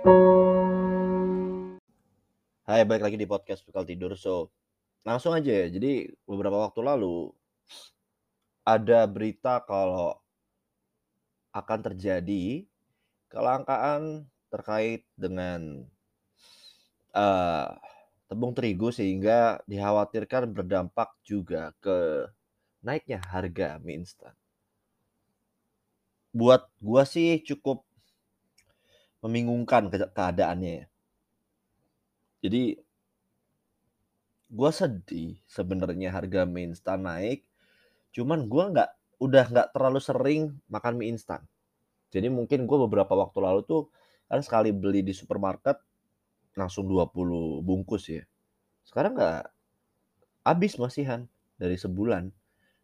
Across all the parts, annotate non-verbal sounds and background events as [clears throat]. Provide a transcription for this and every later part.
Hai, balik lagi di podcast Bekal Tidur. So, langsung aja ya. Jadi beberapa waktu lalu ada berita kalau akan terjadi kelangkaan terkait dengan uh, tepung terigu sehingga dikhawatirkan berdampak juga ke naiknya harga mie instan. Buat gua sih cukup membingungkan keadaannya ya. Jadi gua sedih sebenarnya harga mie instan naik. Cuman gua nggak udah nggak terlalu sering makan mie instan. Jadi mungkin gue beberapa waktu lalu tuh kan sekali beli di supermarket langsung 20 bungkus ya. Sekarang nggak habis masihan dari sebulan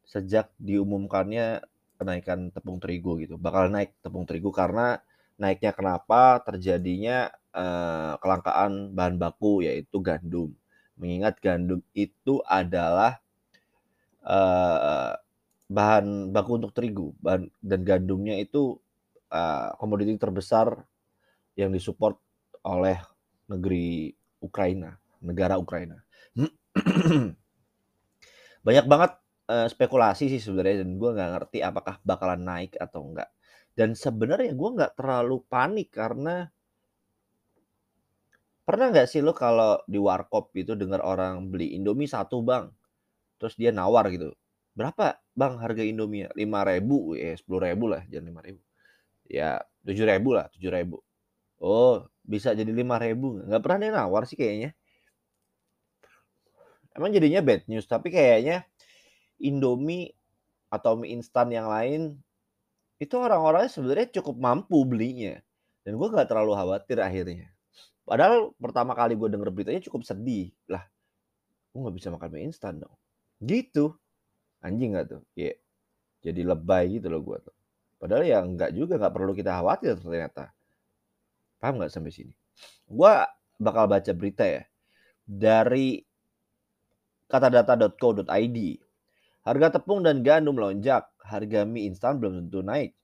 sejak diumumkannya kenaikan tepung terigu gitu. Bakal naik tepung terigu karena naiknya kenapa terjadinya eh, kelangkaan bahan baku yaitu gandum. Mengingat gandum itu adalah eh, bahan baku untuk terigu bahan, dan gandumnya itu uh, komoditi terbesar yang disupport oleh negeri Ukraina, negara Ukraina. [clears throat] Banyak banget uh, spekulasi sih sebenarnya dan gue nggak ngerti apakah bakalan naik atau enggak. Dan sebenarnya gue nggak terlalu panik karena pernah nggak sih lo kalau di warkop itu dengar orang beli Indomie satu bang, terus dia nawar gitu, berapa bang harga Indomie? Lima ribu, ya sepuluh ribu lah, jangan lima ribu. Ya tujuh ribu lah, tujuh ribu. Oh bisa jadi lima ribu, nggak pernah dia nawar sih kayaknya. Emang jadinya bad news, tapi kayaknya Indomie atau mie instan yang lain itu orang-orangnya sebenarnya cukup mampu belinya. Dan gue gak terlalu khawatir akhirnya. Padahal pertama kali gue denger beritanya cukup sedih. Lah gue gak bisa makan mie instan dong. Gitu. Anjing gak tuh? Ya yeah. jadi lebay gitu loh gue tuh. Padahal ya nggak juga nggak perlu kita khawatir ternyata. Paham nggak sampai sini? Gue bakal baca berita ya. Dari katadata.co.id Harga tepung dan gandum melonjak, harga mie instan belum tentu naik.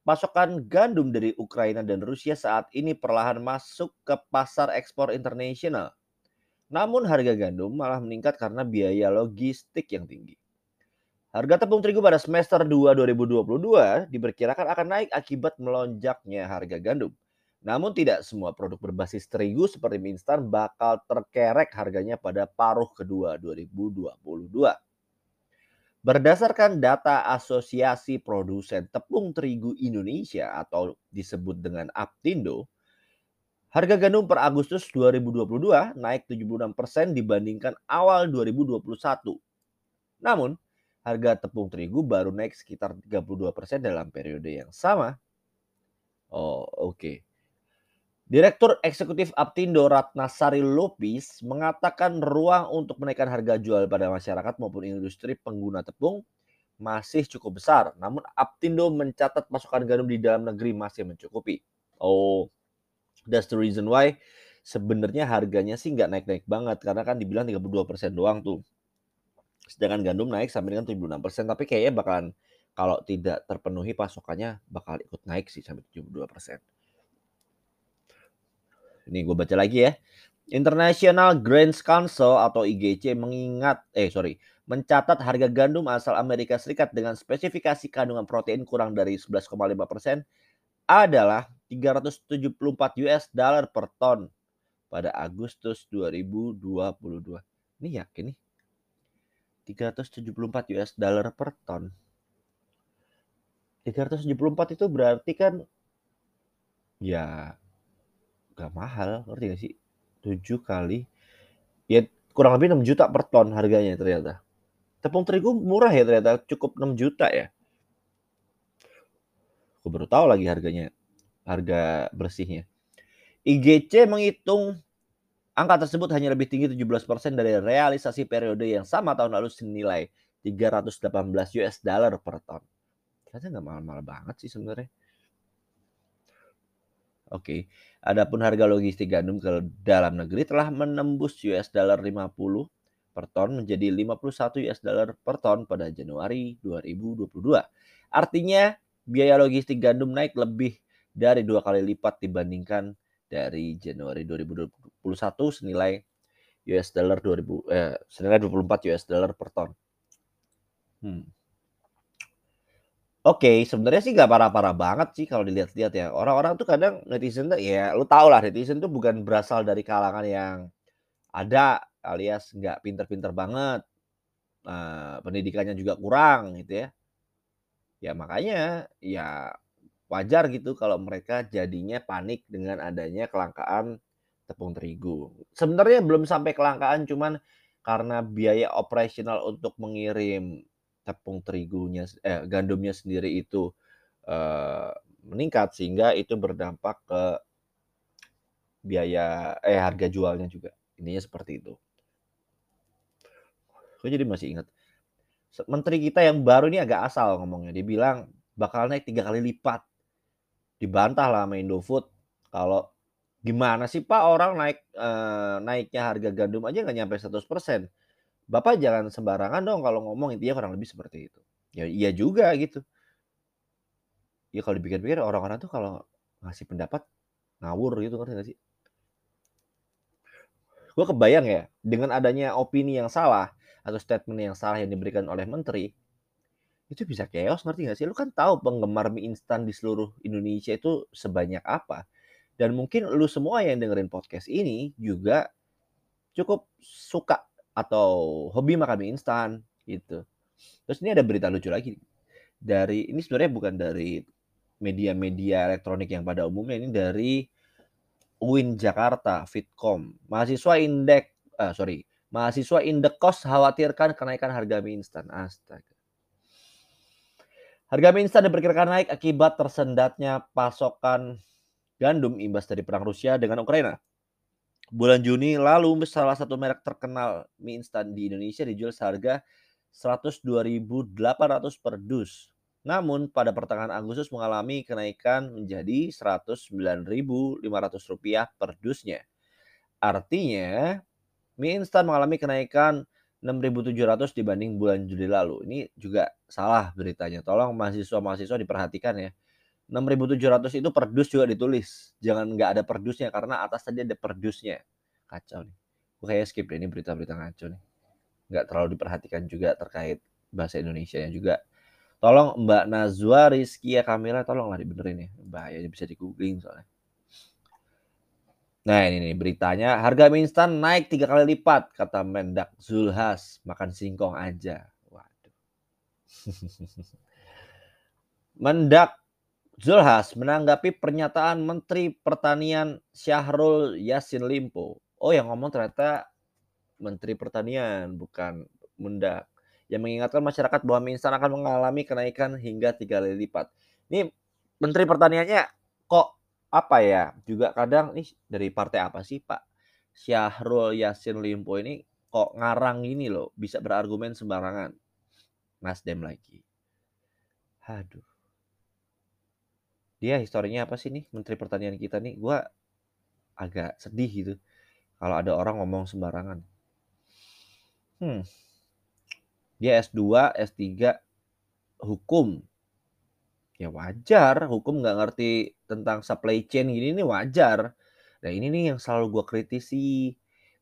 Pasokan gandum dari Ukraina dan Rusia saat ini perlahan masuk ke pasar ekspor internasional. Namun harga gandum malah meningkat karena biaya logistik yang tinggi. Harga tepung terigu pada semester 2 2022 diperkirakan akan naik akibat melonjaknya harga gandum. Namun tidak semua produk berbasis terigu seperti mie instan bakal terkerek harganya pada paruh kedua 2022. Berdasarkan data Asosiasi Produsen Tepung Terigu Indonesia atau disebut dengan APTINDO, harga gandum per Agustus 2022 naik 76% dibandingkan awal 2021. Namun, harga tepung terigu baru naik sekitar 32% dalam periode yang sama. Oh, oke. Okay. Direktur Eksekutif Aptindo Ratnasari Lopis mengatakan ruang untuk menaikkan harga jual pada masyarakat maupun industri pengguna tepung masih cukup besar. Namun Aptindo mencatat pasokan gandum di dalam negeri masih mencukupi. Oh, that's the reason why sebenarnya harganya sih nggak naik-naik banget karena kan dibilang 32% doang tuh. Sedangkan gandum naik sampai dengan 76%, tapi kayaknya bakalan kalau tidak terpenuhi pasokannya bakal ikut naik sih sampai 72%. Ini gue baca lagi ya. International Grains Council atau IGC mengingat, eh sorry, mencatat harga gandum asal Amerika Serikat dengan spesifikasi kandungan protein kurang dari 11,5 persen adalah 374 US dollar per ton pada Agustus 2022. Ini yakin nih? 374 US dollar per ton. 374 itu berarti kan ya gak mahal ngerti gak sih 7 kali ya kurang lebih 6 juta per ton harganya ternyata tepung terigu murah ya ternyata cukup 6 juta ya aku baru tahu lagi harganya harga bersihnya IGC menghitung angka tersebut hanya lebih tinggi 17% dari realisasi periode yang sama tahun lalu senilai 318 US dollar per ton. Ternyata nggak mahal-mahal banget sih sebenarnya. Oke. Adapun harga logistik gandum ke dalam negeri telah menembus US dollar 50 per ton menjadi 51 US dollar per ton pada Januari 2022. Artinya biaya logistik gandum naik lebih dari dua kali lipat dibandingkan dari Januari 2021 senilai US dollar 2000 eh senilai 24 US dollar per ton. Hmm. Oke, sebenarnya sih nggak parah-parah banget sih kalau dilihat-lihat ya. Orang-orang tuh kadang netizen tuh ya lu tau lah netizen tuh bukan berasal dari kalangan yang ada alias nggak pinter-pinter banget. Nah, pendidikannya juga kurang gitu ya. Ya makanya ya wajar gitu kalau mereka jadinya panik dengan adanya kelangkaan tepung terigu. Sebenarnya belum sampai kelangkaan cuman karena biaya operasional untuk mengirim tepung terigunya eh, gandumnya sendiri itu eh, meningkat sehingga itu berdampak ke biaya eh harga jualnya juga. Intinya seperti itu. Gue jadi masih ingat. Menteri kita yang baru ini agak asal ngomongnya. Dia bilang bakal naik tiga kali lipat. Dibantah lah sama Indofood kalau gimana sih Pak orang naik eh, naiknya harga gandum aja nggak nyampe 100%. Bapak jangan sembarangan dong kalau ngomong intinya kurang lebih seperti itu. Ya iya juga gitu. Ya kalau dipikir-pikir orang-orang tuh kalau ngasih pendapat ngawur gitu ngerti gak sih? Gue kebayang ya dengan adanya opini yang salah atau statement yang salah yang diberikan oleh menteri itu bisa chaos ngerti gak sih? Lu kan tahu penggemar mie instan di seluruh Indonesia itu sebanyak apa. Dan mungkin lu semua yang dengerin podcast ini juga cukup suka atau hobi makan mie instan gitu. Terus ini ada berita lucu lagi dari ini sebenarnya bukan dari media-media elektronik yang pada umumnya ini dari UIN Jakarta, Fitkom. Mahasiswa indek uh, sorry, mahasiswa indekos khawatirkan kenaikan harga mie instan. Astaga. Harga mie instan diperkirakan naik akibat tersendatnya pasokan gandum imbas dari perang Rusia dengan Ukraina. Bulan Juni lalu salah satu merek terkenal mie instan di Indonesia dijual seharga 102.800 per dus. Namun pada pertengahan Agustus mengalami kenaikan menjadi Rp109.500 per dusnya. Artinya mie instan mengalami kenaikan 6.700 dibanding bulan Juli lalu. Ini juga salah beritanya. Tolong mahasiswa-mahasiswa diperhatikan ya. 6.700 itu per dus juga ditulis. Jangan nggak ada per dusnya karena atas tadi ada per dusnya. Kacau nih. Gue kayak skip deh ini berita-berita ngaco nih. Nggak terlalu diperhatikan juga terkait bahasa Indonesia yang juga. Tolong Mbak Nazwa Rizkia Kamila tolonglah dibenerin ya. Bahaya bisa di googling soalnya. Nah ini nih beritanya harga mie instan naik tiga kali lipat kata Mendak Zulhas makan singkong aja. Waduh. [laughs] Mendak Zulhas menanggapi pernyataan Menteri Pertanian Syahrul Yassin Limpo. Oh, yang ngomong ternyata Menteri Pertanian, bukan Mendak. Yang mengingatkan masyarakat bahwa mie akan mengalami kenaikan hingga tiga kali lipat. Ini Menteri Pertaniannya kok apa ya? Juga kadang nih dari partai apa sih Pak? Syahrul Yassin Limpo ini kok ngarang ini loh, bisa berargumen sembarangan. Nasdem lagi. Aduh dia historinya apa sih nih Menteri Pertanian kita nih? Gua agak sedih gitu kalau ada orang ngomong sembarangan. Hmm. Dia S2, S3 hukum. Ya wajar, hukum nggak ngerti tentang supply chain gini ini wajar. Nah ini nih yang selalu gue kritisi.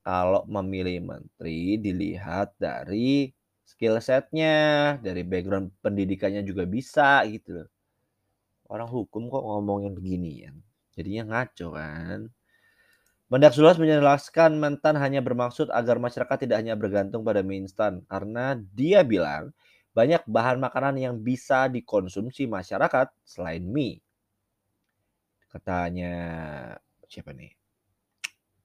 Kalau memilih menteri dilihat dari skill setnya, dari background pendidikannya juga bisa gitu loh orang hukum kok ngomongin beginian. Jadinya ngaco kan. Mendak Sulas menjelaskan mentan hanya bermaksud agar masyarakat tidak hanya bergantung pada mie instan karena dia bilang banyak bahan makanan yang bisa dikonsumsi masyarakat selain mie. Katanya siapa nih?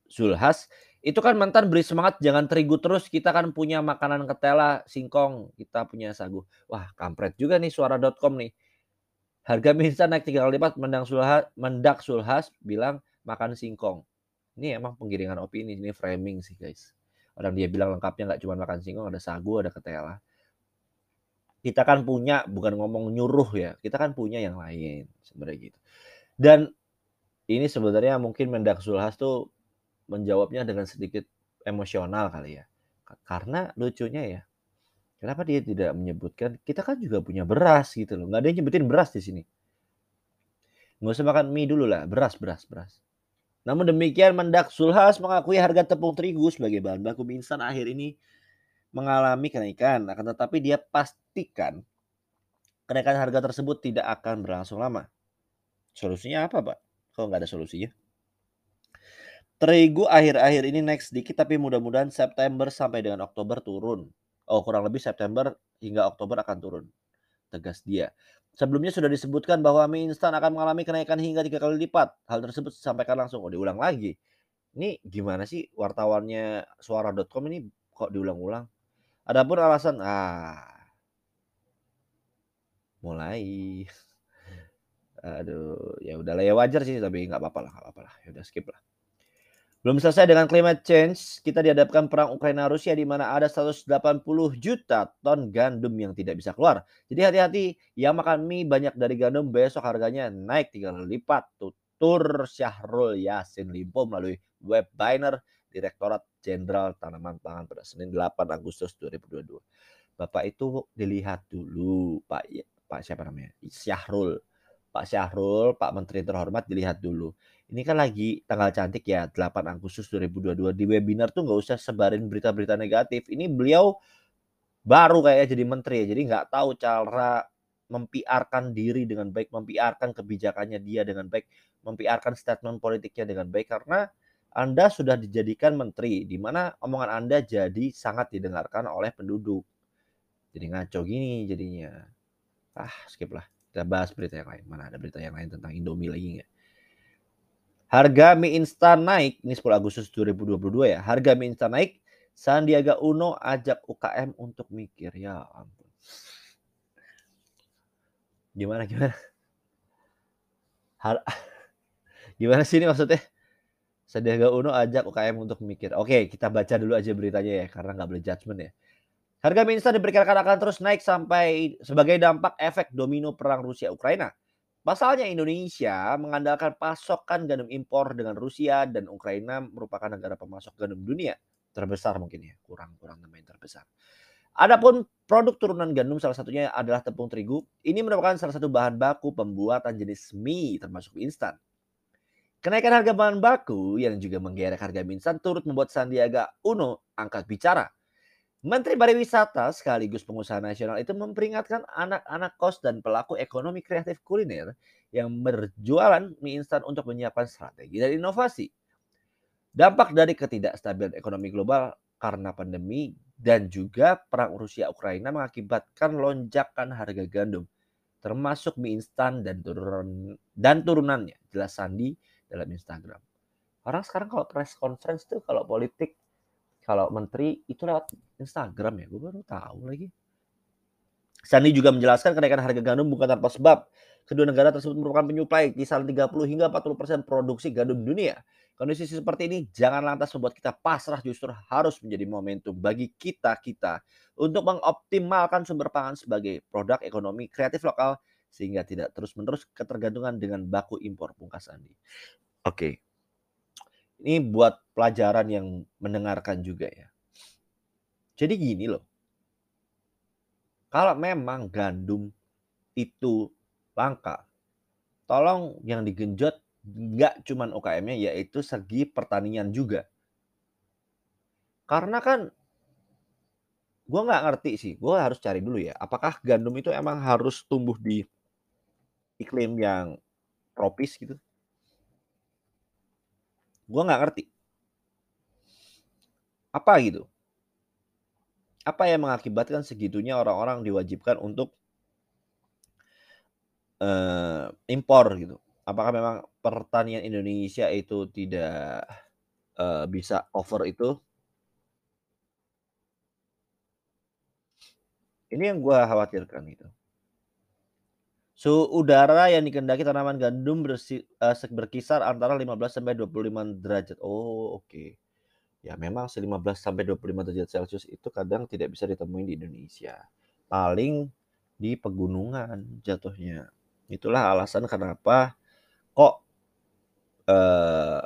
Zulhas, itu kan mentan beri semangat jangan terigu terus kita kan punya makanan ketela, singkong, kita punya sagu. Wah, kampret juga nih suara.com nih Harga mie instan naik tiga kali lipat. Mendang Sulhas, Mendak Sulhas bilang makan singkong. Ini emang penggiringan opini, ini framing sih guys. Orang dia bilang lengkapnya nggak cuma makan singkong, ada sagu, ada ketela. Kita kan punya, bukan ngomong nyuruh ya, kita kan punya yang lain sebenarnya gitu. Dan ini sebenarnya mungkin Mendak Sulhas tuh menjawabnya dengan sedikit emosional kali ya. Karena lucunya ya, Kenapa dia tidak menyebutkan, kita kan juga punya beras gitu loh, nggak ada yang nyebutin beras di sini. Nggak usah makan mie dulu lah, beras beras beras. Namun demikian, Mendak Zulhas mengakui harga tepung terigu sebagai bahan baku mie instan akhir ini mengalami kenaikan. Akan tetapi dia pastikan kenaikan harga tersebut tidak akan berlangsung lama. Solusinya apa, Pak? Kok nggak ada solusinya? Terigu akhir-akhir ini naik sedikit tapi mudah-mudahan September sampai dengan Oktober turun. Oh, kurang lebih September hingga Oktober akan turun. Tegas dia. Sebelumnya sudah disebutkan bahwa mie instan akan mengalami kenaikan hingga tiga kali lipat. Hal tersebut disampaikan langsung. Oh, diulang lagi. Ini gimana sih wartawannya suara.com ini kok diulang-ulang? Adapun alasan, ah, mulai. Aduh, ya udah lah ya wajar sih tapi nggak apa-apa lah, nggak apa-apa lah. Ya udah skip lah. Belum selesai dengan climate change, kita dihadapkan perang Ukraina Rusia di mana ada 180 juta ton gandum yang tidak bisa keluar. Jadi hati-hati, yang makan mie banyak dari gandum besok harganya naik tiga lipat. Tutur Syahrul Yasin Limpo melalui web biner Direktorat Jenderal Tanaman Pangan pada Senin 8 Agustus 2022. Bapak itu dilihat dulu, Pak Pak siapa namanya? Syahrul. Pak Syahrul, Pak Menteri terhormat dilihat dulu ini kan lagi tanggal cantik ya 8 Agustus 2022 di webinar tuh nggak usah sebarin berita-berita negatif. Ini beliau baru kayak jadi menteri ya, jadi nggak tahu cara mempiarkan diri dengan baik, mempiarkan kebijakannya dia dengan baik, mempiarkan statement politiknya dengan baik karena Anda sudah dijadikan menteri di mana omongan Anda jadi sangat didengarkan oleh penduduk. Jadi ngaco gini jadinya. Ah, skip lah. Kita bahas berita yang lain. Mana ada berita yang lain tentang Indomie lagi nggak? Harga mie instan naik, ini 10 Agustus 2022 ya. Harga mie instan naik, Sandiaga Uno ajak UKM untuk mikir. Ya ampun. Gimana gimana? Har [laughs] gimana sih ini maksudnya? Sandiaga Uno ajak UKM untuk mikir. Oke, kita baca dulu aja beritanya ya, karena nggak boleh judgement ya. Harga mie instan diperkirakan akan terus naik sampai sebagai dampak efek domino perang Rusia Ukraina. Pasalnya Indonesia mengandalkan pasokan gandum impor dengan Rusia dan Ukraina merupakan negara pemasok gandum dunia terbesar mungkin ya, kurang-kurang namanya terbesar. Adapun produk turunan gandum salah satunya adalah tepung terigu. Ini merupakan salah satu bahan baku pembuatan jenis mie termasuk instan. Kenaikan harga bahan baku yang juga menggerek harga mie instan turut membuat Sandiaga Uno angkat bicara Menteri Pariwisata sekaligus pengusaha nasional itu memperingatkan anak-anak kos dan pelaku ekonomi kreatif kuliner yang berjualan mie instan untuk menyiapkan strategi dan inovasi. Dampak dari ketidakstabilan ekonomi global karena pandemi dan juga perang Rusia Ukraina mengakibatkan lonjakan harga gandum termasuk mie instan dan turun dan turunannya jelas Sandi dalam Instagram. Orang sekarang kalau press conference tuh kalau politik kalau menteri itu lewat Instagram ya, gue baru tahu lagi. Sandi juga menjelaskan kenaikan harga gandum bukan tanpa sebab. Kedua negara tersebut merupakan penyuplai kisaran 30 hingga 40 persen produksi gandum dunia. Kondisi seperti ini jangan lantas membuat kita pasrah justru harus menjadi momentum bagi kita-kita untuk mengoptimalkan sumber pangan sebagai produk ekonomi kreatif lokal sehingga tidak terus-menerus ketergantungan dengan baku impor pungkas Sandi. Oke. Ini buat pelajaran yang mendengarkan juga ya. Jadi gini loh. Kalau memang gandum itu langka, tolong yang digenjot nggak cuman UKM-nya yaitu segi pertanian juga. Karena kan gue nggak ngerti sih, gue harus cari dulu ya. Apakah gandum itu emang harus tumbuh di iklim yang tropis gitu? Gue nggak ngerti. Apa gitu? Apa yang mengakibatkan segitunya orang-orang diwajibkan untuk uh, impor gitu? Apakah memang pertanian Indonesia itu tidak uh, bisa over itu? Ini yang gue khawatirkan itu. Suhu udara yang dikendaki tanaman gandum bersi, uh, berkisar antara 15 sampai 25 derajat. Oh, oke. Okay. Ya memang 15 sampai 25 derajat Celcius itu kadang tidak bisa ditemui di Indonesia. Paling di pegunungan jatuhnya. Itulah alasan kenapa kok eh,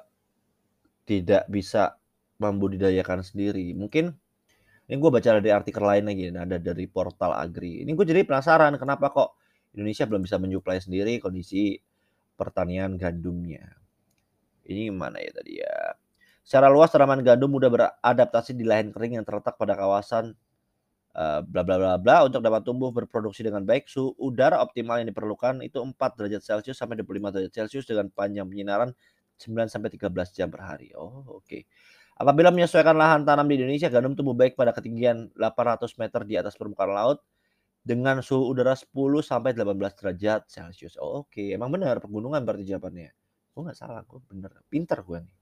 tidak bisa membudidayakan sendiri. Mungkin ini gue baca dari artikel lain lagi, ada dari portal Agri. Ini gue jadi penasaran kenapa kok Indonesia belum bisa menyuplai sendiri kondisi pertanian gandumnya. Ini mana ya tadi ya? Secara luas tanaman gandum mudah beradaptasi di lahan kering yang terletak pada kawasan uh, bla bla bla bla untuk dapat tumbuh berproduksi dengan baik. Suhu udara optimal yang diperlukan itu 4 derajat Celcius sampai 25 derajat Celcius dengan panjang penyinaran 9 sampai 13 jam per hari. Oh, oke. Okay. Apabila menyesuaikan lahan tanam di Indonesia, gandum tumbuh baik pada ketinggian 800 meter di atas permukaan laut dengan suhu udara 10 sampai 18 derajat Celcius. Oh, oke, okay. emang benar pegunungan berarti jawabannya. Gue nggak salah, gue bener, pinter gue nih.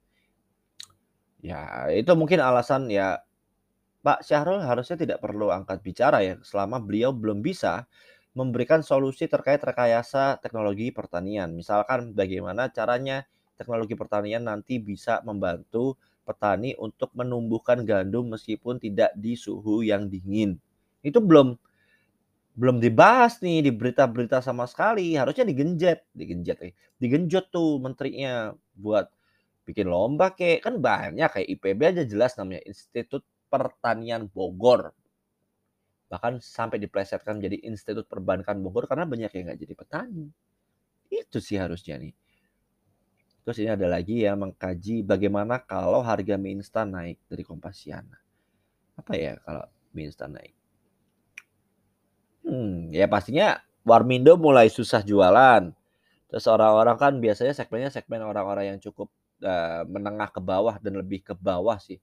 Ya, itu mungkin alasan ya Pak Syahrul harusnya tidak perlu angkat bicara ya selama beliau belum bisa memberikan solusi terkait rekayasa teknologi pertanian. Misalkan bagaimana caranya teknologi pertanian nanti bisa membantu petani untuk menumbuhkan gandum meskipun tidak di suhu yang dingin. Itu belum belum dibahas nih di berita-berita sama sekali. Harusnya digenjet, digenjet eh. Digenjot tuh menterinya buat bikin lomba kayak kan banyak kayak IPB aja jelas namanya Institut Pertanian Bogor. Bahkan sampai diplesetkan menjadi Institut Perbankan Bogor karena banyak yang nggak jadi petani. Itu sih harusnya nih. Terus ini ada lagi yang mengkaji bagaimana kalau harga mie instan naik dari Kompasiana. Apa ya kalau mie instan naik? Hmm, ya pastinya Warmindo mulai susah jualan. Terus orang-orang kan biasanya segmennya segmen orang-orang yang cukup uh, menengah ke bawah dan lebih ke bawah sih.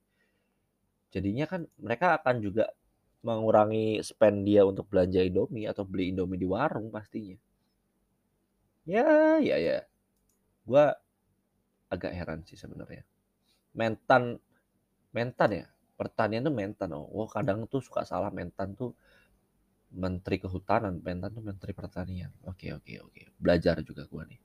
Jadinya kan mereka akan juga mengurangi spend dia untuk belanja Indomie atau beli Indomie di warung pastinya. Ya, ya, ya. Gua agak heran sih sebenarnya. Mentan mentan ya? Pertanian tuh mentan. Oh kadang tuh suka salah mentan tuh menteri kehutanan, mentan tuh menteri pertanian. Oke, oke, oke. Belajar juga gua nih.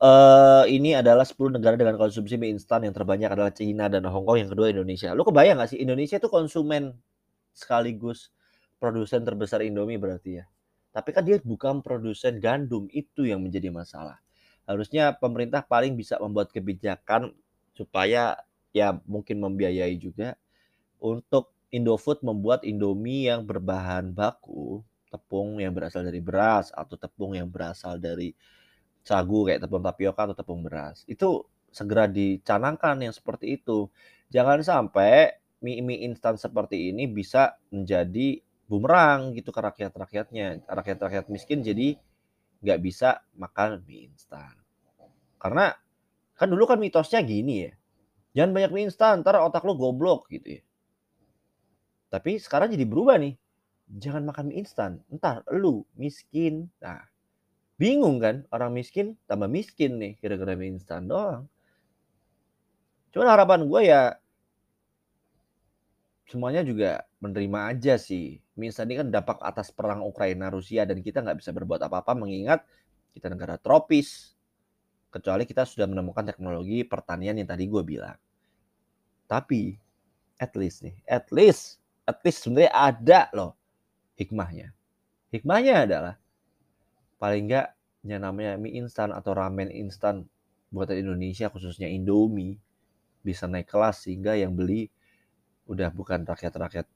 Uh, ini adalah 10 negara dengan konsumsi mie instan yang terbanyak adalah China dan Hong Kong, yang kedua Indonesia. Lu kebayang gak sih Indonesia itu konsumen sekaligus produsen terbesar Indomie berarti ya. Tapi kan dia bukan produsen gandum, itu yang menjadi masalah harusnya pemerintah paling bisa membuat kebijakan supaya ya mungkin membiayai juga untuk Indofood membuat Indomie yang berbahan baku tepung yang berasal dari beras atau tepung yang berasal dari sagu kayak tepung tapioka atau tepung beras. Itu segera dicanangkan yang seperti itu. Jangan sampai mie-mie instan seperti ini bisa menjadi bumerang gitu ke rakyat-rakyatnya. Rakyat-rakyat miskin jadi nggak bisa makan mie instan. Karena kan dulu kan mitosnya gini ya. Jangan banyak mie instan, ntar otak lo goblok gitu ya. Tapi sekarang jadi berubah nih. Jangan makan mie instan, entar lu miskin. Nah, bingung kan orang miskin tambah miskin nih kira-kira mie instan doang. Cuman harapan gue ya semuanya juga menerima aja sih. Mie instan ini kan dampak atas perang Ukraina Rusia dan kita nggak bisa berbuat apa-apa mengingat kita negara tropis kecuali kita sudah menemukan teknologi pertanian yang tadi gue bilang. Tapi at least nih, at least, at sebenarnya ada loh hikmahnya. Hikmahnya adalah paling enggak yang namanya mie instan atau ramen instan buatan Indonesia khususnya Indomie bisa naik kelas sehingga yang beli udah bukan rakyat-rakyat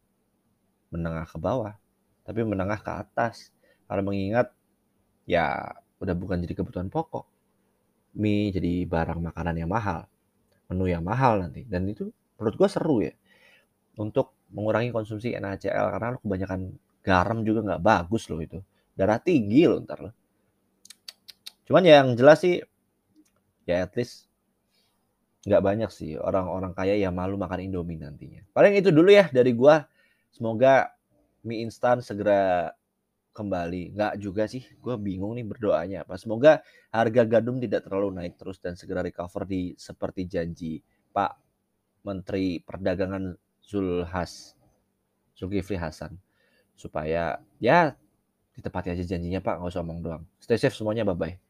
menengah ke bawah tapi menengah ke atas karena mengingat ya udah bukan jadi kebutuhan pokok mie jadi barang makanan yang mahal, menu yang mahal nanti. Dan itu menurut gue seru ya untuk mengurangi konsumsi NaCl karena kebanyakan garam juga nggak bagus loh itu. Darah tinggi loh ntar loh. Cuman yang jelas sih ya at least nggak banyak sih orang-orang kaya yang malu makan Indomie nantinya. Paling itu dulu ya dari gua. Semoga mie instan segera kembali. Nggak juga sih, gue bingung nih berdoanya apa. Semoga harga gandum tidak terlalu naik terus dan segera recover di seperti janji Pak Menteri Perdagangan Zulhas, Zulkifli Hasan. Supaya ya ditepati aja janjinya Pak, nggak usah omong doang. Stay safe semuanya, bye-bye.